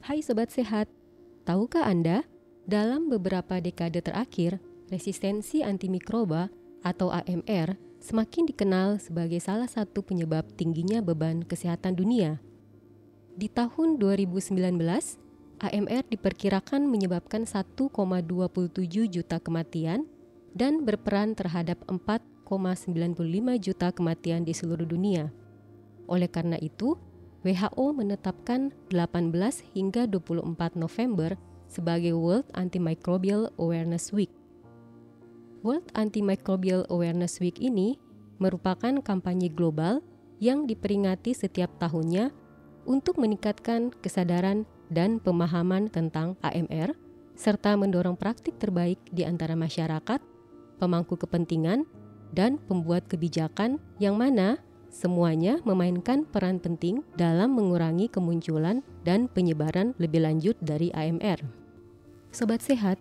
Hai Sobat Sehat, tahukah Anda, dalam beberapa dekade terakhir, resistensi antimikroba atau AMR semakin dikenal sebagai salah satu penyebab tingginya beban kesehatan dunia. Di tahun 2019, AMR diperkirakan menyebabkan 1,27 juta kematian dan berperan terhadap 4,95 juta kematian di seluruh dunia. Oleh karena itu, WHO menetapkan 18 hingga 24 November sebagai World Antimicrobial Awareness Week. World Antimicrobial Awareness Week ini merupakan kampanye global yang diperingati setiap tahunnya untuk meningkatkan kesadaran dan pemahaman tentang AMR serta mendorong praktik terbaik di antara masyarakat, pemangku kepentingan, dan pembuat kebijakan yang mana Semuanya memainkan peran penting dalam mengurangi kemunculan dan penyebaran lebih lanjut dari AMR. Sobat sehat,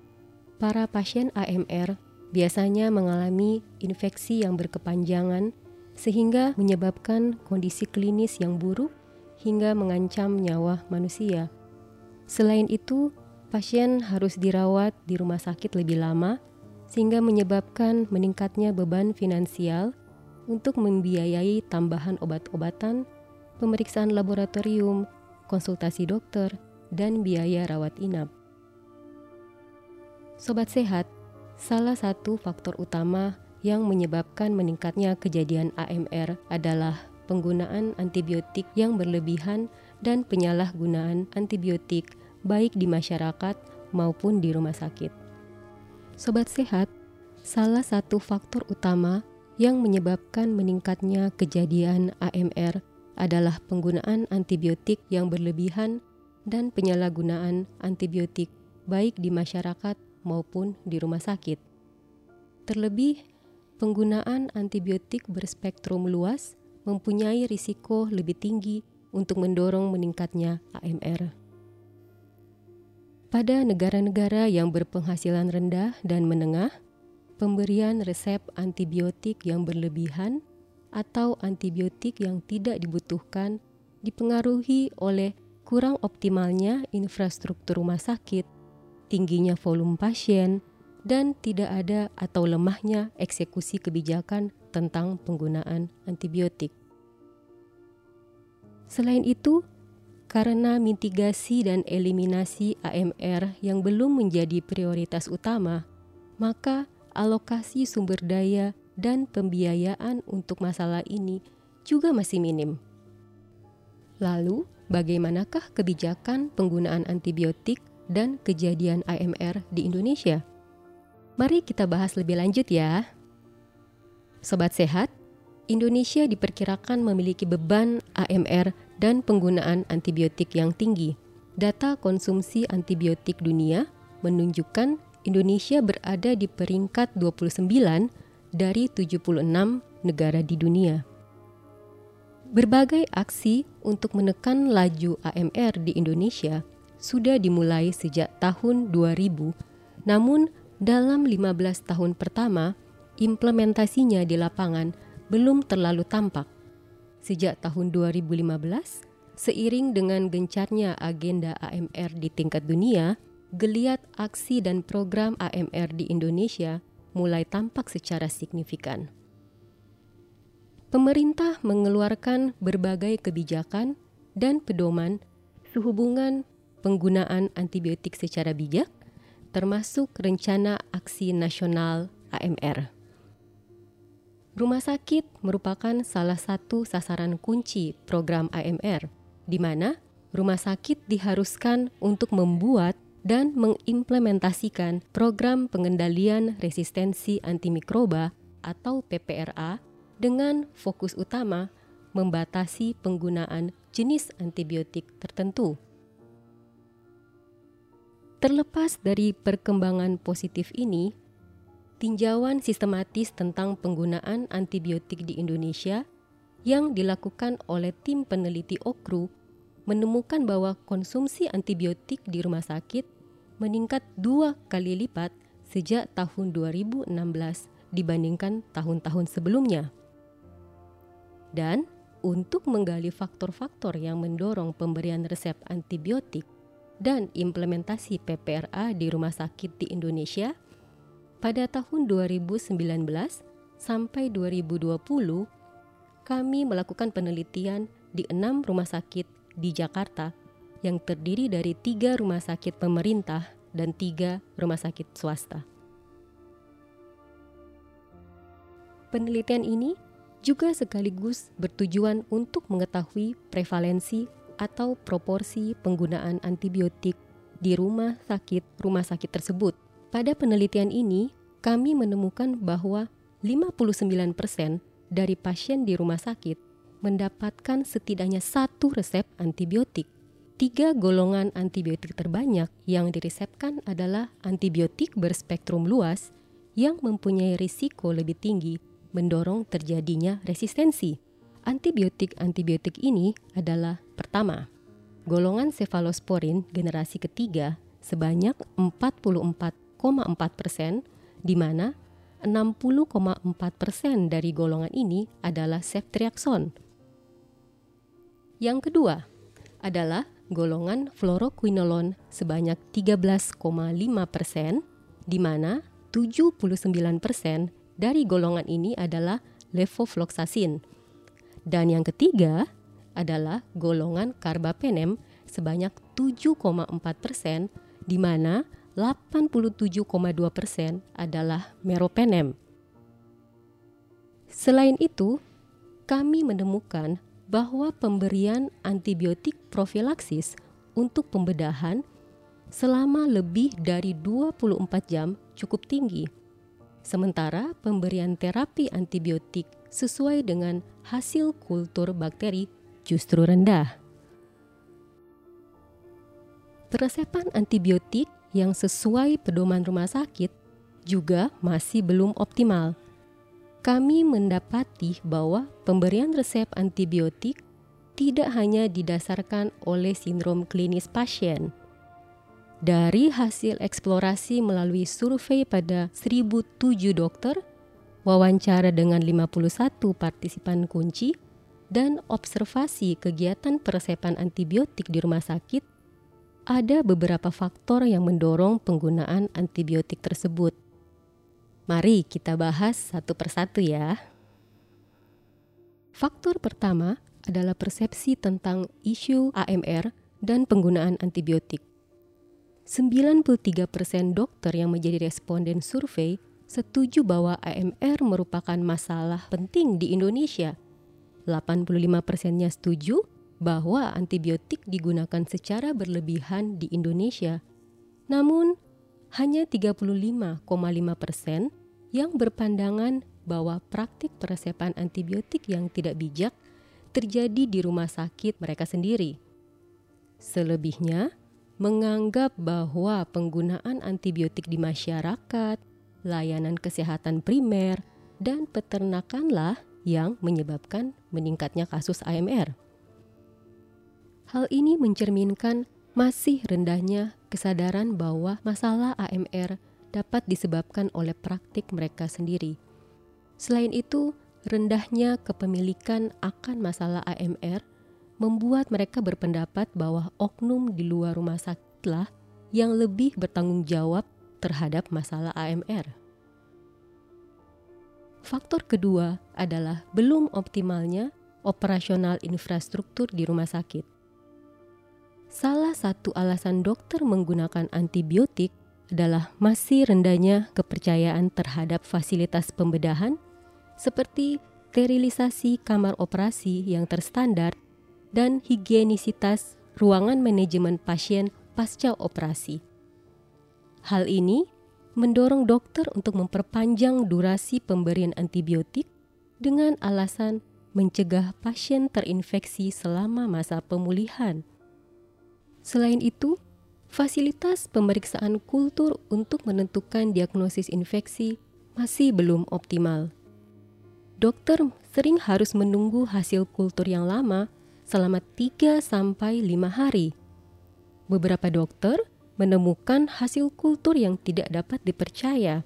para pasien AMR biasanya mengalami infeksi yang berkepanjangan sehingga menyebabkan kondisi klinis yang buruk hingga mengancam nyawa manusia. Selain itu, pasien harus dirawat di rumah sakit lebih lama sehingga menyebabkan meningkatnya beban finansial untuk membiayai tambahan obat-obatan, pemeriksaan laboratorium, konsultasi dokter, dan biaya rawat inap. Sobat sehat, salah satu faktor utama yang menyebabkan meningkatnya kejadian AMR adalah penggunaan antibiotik yang berlebihan dan penyalahgunaan antibiotik baik di masyarakat maupun di rumah sakit. Sobat sehat, salah satu faktor utama yang menyebabkan meningkatnya kejadian AMR adalah penggunaan antibiotik yang berlebihan dan penyalahgunaan antibiotik baik di masyarakat maupun di rumah sakit. Terlebih, penggunaan antibiotik berspektrum luas mempunyai risiko lebih tinggi untuk mendorong meningkatnya AMR. Pada negara-negara yang berpenghasilan rendah dan menengah, pemberian resep antibiotik yang berlebihan atau antibiotik yang tidak dibutuhkan dipengaruhi oleh kurang optimalnya infrastruktur rumah sakit, tingginya volume pasien, dan tidak ada atau lemahnya eksekusi kebijakan tentang penggunaan antibiotik. Selain itu, karena mitigasi dan eliminasi AMR yang belum menjadi prioritas utama, maka alokasi sumber daya dan pembiayaan untuk masalah ini juga masih minim. Lalu, bagaimanakah kebijakan penggunaan antibiotik dan kejadian AMR di Indonesia? Mari kita bahas lebih lanjut ya. Sobat sehat, Indonesia diperkirakan memiliki beban AMR dan penggunaan antibiotik yang tinggi. Data konsumsi antibiotik dunia menunjukkan Indonesia berada di peringkat 29 dari 76 negara di dunia. Berbagai aksi untuk menekan laju AMR di Indonesia sudah dimulai sejak tahun 2000, namun dalam 15 tahun pertama, implementasinya di lapangan belum terlalu tampak. Sejak tahun 2015, seiring dengan gencarnya agenda AMR di tingkat dunia, geliat aksi dan program AMR di Indonesia mulai tampak secara signifikan. Pemerintah mengeluarkan berbagai kebijakan dan pedoman sehubungan penggunaan antibiotik secara bijak, termasuk rencana aksi nasional AMR. Rumah sakit merupakan salah satu sasaran kunci program AMR, di mana rumah sakit diharuskan untuk membuat dan mengimplementasikan program pengendalian resistensi antimikroba atau PPRA dengan fokus utama membatasi penggunaan jenis antibiotik tertentu. Terlepas dari perkembangan positif ini, tinjauan sistematis tentang penggunaan antibiotik di Indonesia yang dilakukan oleh tim peneliti OKRU menemukan bahwa konsumsi antibiotik di rumah sakit meningkat dua kali lipat sejak tahun 2016 dibandingkan tahun-tahun sebelumnya. Dan untuk menggali faktor-faktor yang mendorong pemberian resep antibiotik, dan implementasi PPRA di rumah sakit di Indonesia, pada tahun 2019 sampai 2020 kami melakukan penelitian di enam rumah sakit di Jakarta yang terdiri dari tiga rumah sakit pemerintah dan tiga rumah sakit swasta. Penelitian ini juga sekaligus bertujuan untuk mengetahui prevalensi atau proporsi penggunaan antibiotik di rumah sakit-rumah sakit tersebut. Pada penelitian ini, kami menemukan bahwa 59% dari pasien di rumah sakit mendapatkan setidaknya satu resep antibiotik. Tiga golongan antibiotik terbanyak yang diresepkan adalah antibiotik berspektrum luas yang mempunyai risiko lebih tinggi mendorong terjadinya resistensi Antibiotik-antibiotik ini adalah pertama, golongan cefalosporin generasi ketiga sebanyak 44,4 persen, di mana 60,4 persen dari golongan ini adalah ceftriaxone. Yang kedua adalah golongan fluoroquinolone sebanyak 13,5 persen, di mana 79 persen dari golongan ini adalah levofloxacin dan yang ketiga adalah golongan karbapenem sebanyak 7,4 persen, di mana 87,2 persen adalah meropenem. Selain itu, kami menemukan bahwa pemberian antibiotik profilaksis untuk pembedahan selama lebih dari 24 jam cukup tinggi. Sementara pemberian terapi antibiotik sesuai dengan hasil kultur bakteri justru rendah. Peresepan antibiotik yang sesuai pedoman rumah sakit juga masih belum optimal. Kami mendapati bahwa pemberian resep antibiotik tidak hanya didasarkan oleh sindrom klinis pasien. Dari hasil eksplorasi melalui survei pada 1007 dokter, wawancara dengan 51 partisipan kunci, dan observasi kegiatan peresepan antibiotik di rumah sakit, ada beberapa faktor yang mendorong penggunaan antibiotik tersebut. Mari kita bahas satu persatu ya. Faktor pertama adalah persepsi tentang isu AMR dan penggunaan antibiotik. 93% dokter yang menjadi responden survei setuju bahwa AMR merupakan masalah penting di Indonesia. 85 persennya setuju bahwa antibiotik digunakan secara berlebihan di Indonesia. Namun, hanya 35,5 persen yang berpandangan bahwa praktik peresepan antibiotik yang tidak bijak terjadi di rumah sakit mereka sendiri. Selebihnya, menganggap bahwa penggunaan antibiotik di masyarakat layanan kesehatan primer, dan peternakanlah yang menyebabkan meningkatnya kasus AMR. Hal ini mencerminkan masih rendahnya kesadaran bahwa masalah AMR dapat disebabkan oleh praktik mereka sendiri. Selain itu, rendahnya kepemilikan akan masalah AMR membuat mereka berpendapat bahwa oknum di luar rumah sakitlah yang lebih bertanggung jawab terhadap masalah AMR. Faktor kedua adalah belum optimalnya operasional infrastruktur di rumah sakit. Salah satu alasan dokter menggunakan antibiotik adalah masih rendahnya kepercayaan terhadap fasilitas pembedahan seperti sterilisasi kamar operasi yang terstandar dan higienisitas ruangan manajemen pasien pasca operasi. Hal ini mendorong dokter untuk memperpanjang durasi pemberian antibiotik dengan alasan mencegah pasien terinfeksi selama masa pemulihan. Selain itu, fasilitas pemeriksaan kultur untuk menentukan diagnosis infeksi masih belum optimal. Dokter sering harus menunggu hasil kultur yang lama selama 3 sampai 5 hari. Beberapa dokter menemukan hasil kultur yang tidak dapat dipercaya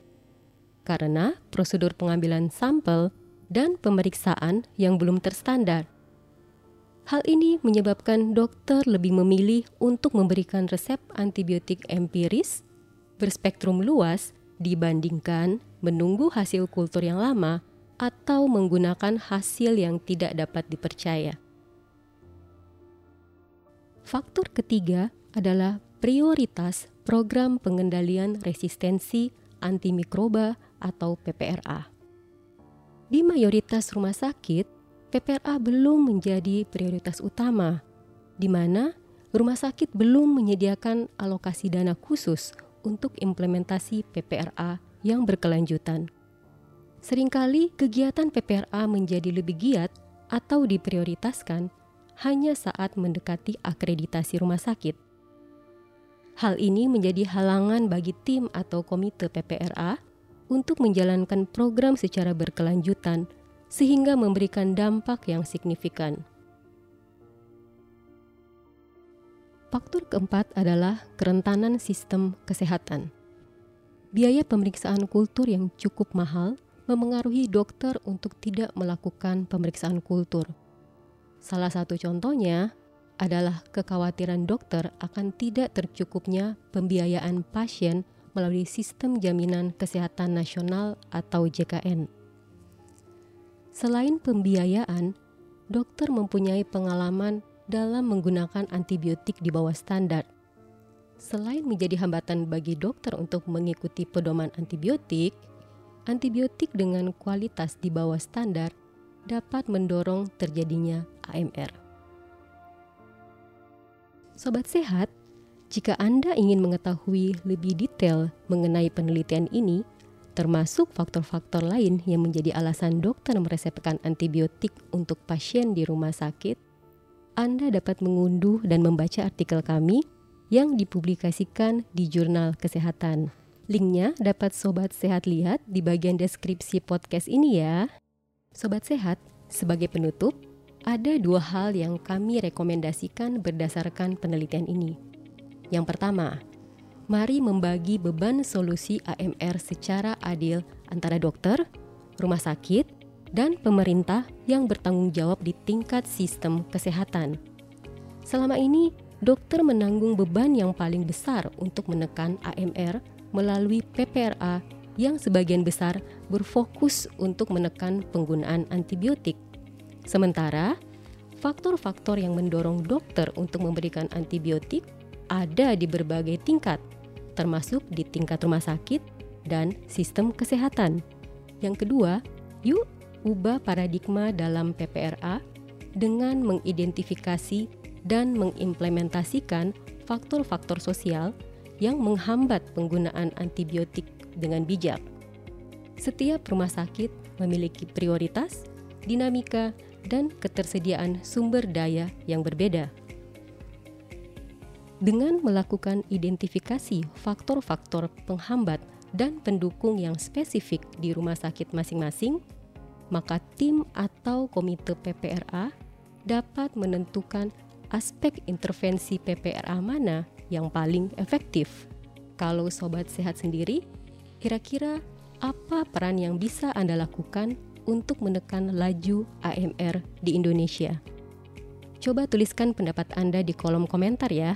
karena prosedur pengambilan sampel dan pemeriksaan yang belum terstandar. Hal ini menyebabkan dokter lebih memilih untuk memberikan resep antibiotik empiris berspektrum luas dibandingkan menunggu hasil kultur yang lama atau menggunakan hasil yang tidak dapat dipercaya. Faktor ketiga adalah prioritas program pengendalian resistensi antimikroba atau PPRA. Di mayoritas rumah sakit, PPRA belum menjadi prioritas utama, di mana rumah sakit belum menyediakan alokasi dana khusus untuk implementasi PPRA yang berkelanjutan. Seringkali kegiatan PPRA menjadi lebih giat atau diprioritaskan hanya saat mendekati akreditasi rumah sakit. Hal ini menjadi halangan bagi tim atau komite PPRA untuk menjalankan program secara berkelanjutan sehingga memberikan dampak yang signifikan. Faktor keempat adalah kerentanan sistem kesehatan. Biaya pemeriksaan kultur yang cukup mahal memengaruhi dokter untuk tidak melakukan pemeriksaan kultur. Salah satu contohnya adalah kekhawatiran dokter akan tidak tercukupnya pembiayaan pasien melalui Sistem Jaminan Kesehatan Nasional atau JKN. Selain pembiayaan, dokter mempunyai pengalaman dalam menggunakan antibiotik di bawah standar. Selain menjadi hambatan bagi dokter untuk mengikuti pedoman antibiotik, antibiotik dengan kualitas di bawah standar dapat mendorong terjadinya AMR. Sobat sehat, jika Anda ingin mengetahui lebih detail mengenai penelitian ini, termasuk faktor-faktor lain yang menjadi alasan dokter meresepkan antibiotik untuk pasien di rumah sakit, Anda dapat mengunduh dan membaca artikel kami yang dipublikasikan di Jurnal Kesehatan. Linknya dapat Sobat Sehat lihat di bagian deskripsi podcast ini ya. Sobat Sehat, sebagai penutup, ada dua hal yang kami rekomendasikan berdasarkan penelitian ini. Yang pertama, mari membagi beban solusi AMR secara adil antara dokter, rumah sakit, dan pemerintah yang bertanggung jawab di tingkat sistem kesehatan. Selama ini, dokter menanggung beban yang paling besar untuk menekan AMR melalui PPRA yang sebagian besar berfokus untuk menekan penggunaan antibiotik. Sementara, faktor-faktor yang mendorong dokter untuk memberikan antibiotik ada di berbagai tingkat, termasuk di tingkat rumah sakit dan sistem kesehatan. Yang kedua, yuk ubah paradigma dalam PPRA dengan mengidentifikasi dan mengimplementasikan faktor-faktor sosial yang menghambat penggunaan antibiotik dengan bijak. Setiap rumah sakit memiliki prioritas, dinamika, dan ketersediaan sumber daya yang berbeda. Dengan melakukan identifikasi faktor-faktor penghambat dan pendukung yang spesifik di rumah sakit masing-masing, maka tim atau komite PPRA dapat menentukan aspek intervensi PPRA mana yang paling efektif. Kalau sobat sehat sendiri, kira-kira apa peran yang bisa Anda lakukan untuk menekan laju AMR di Indonesia? Coba tuliskan pendapat Anda di kolom komentar ya.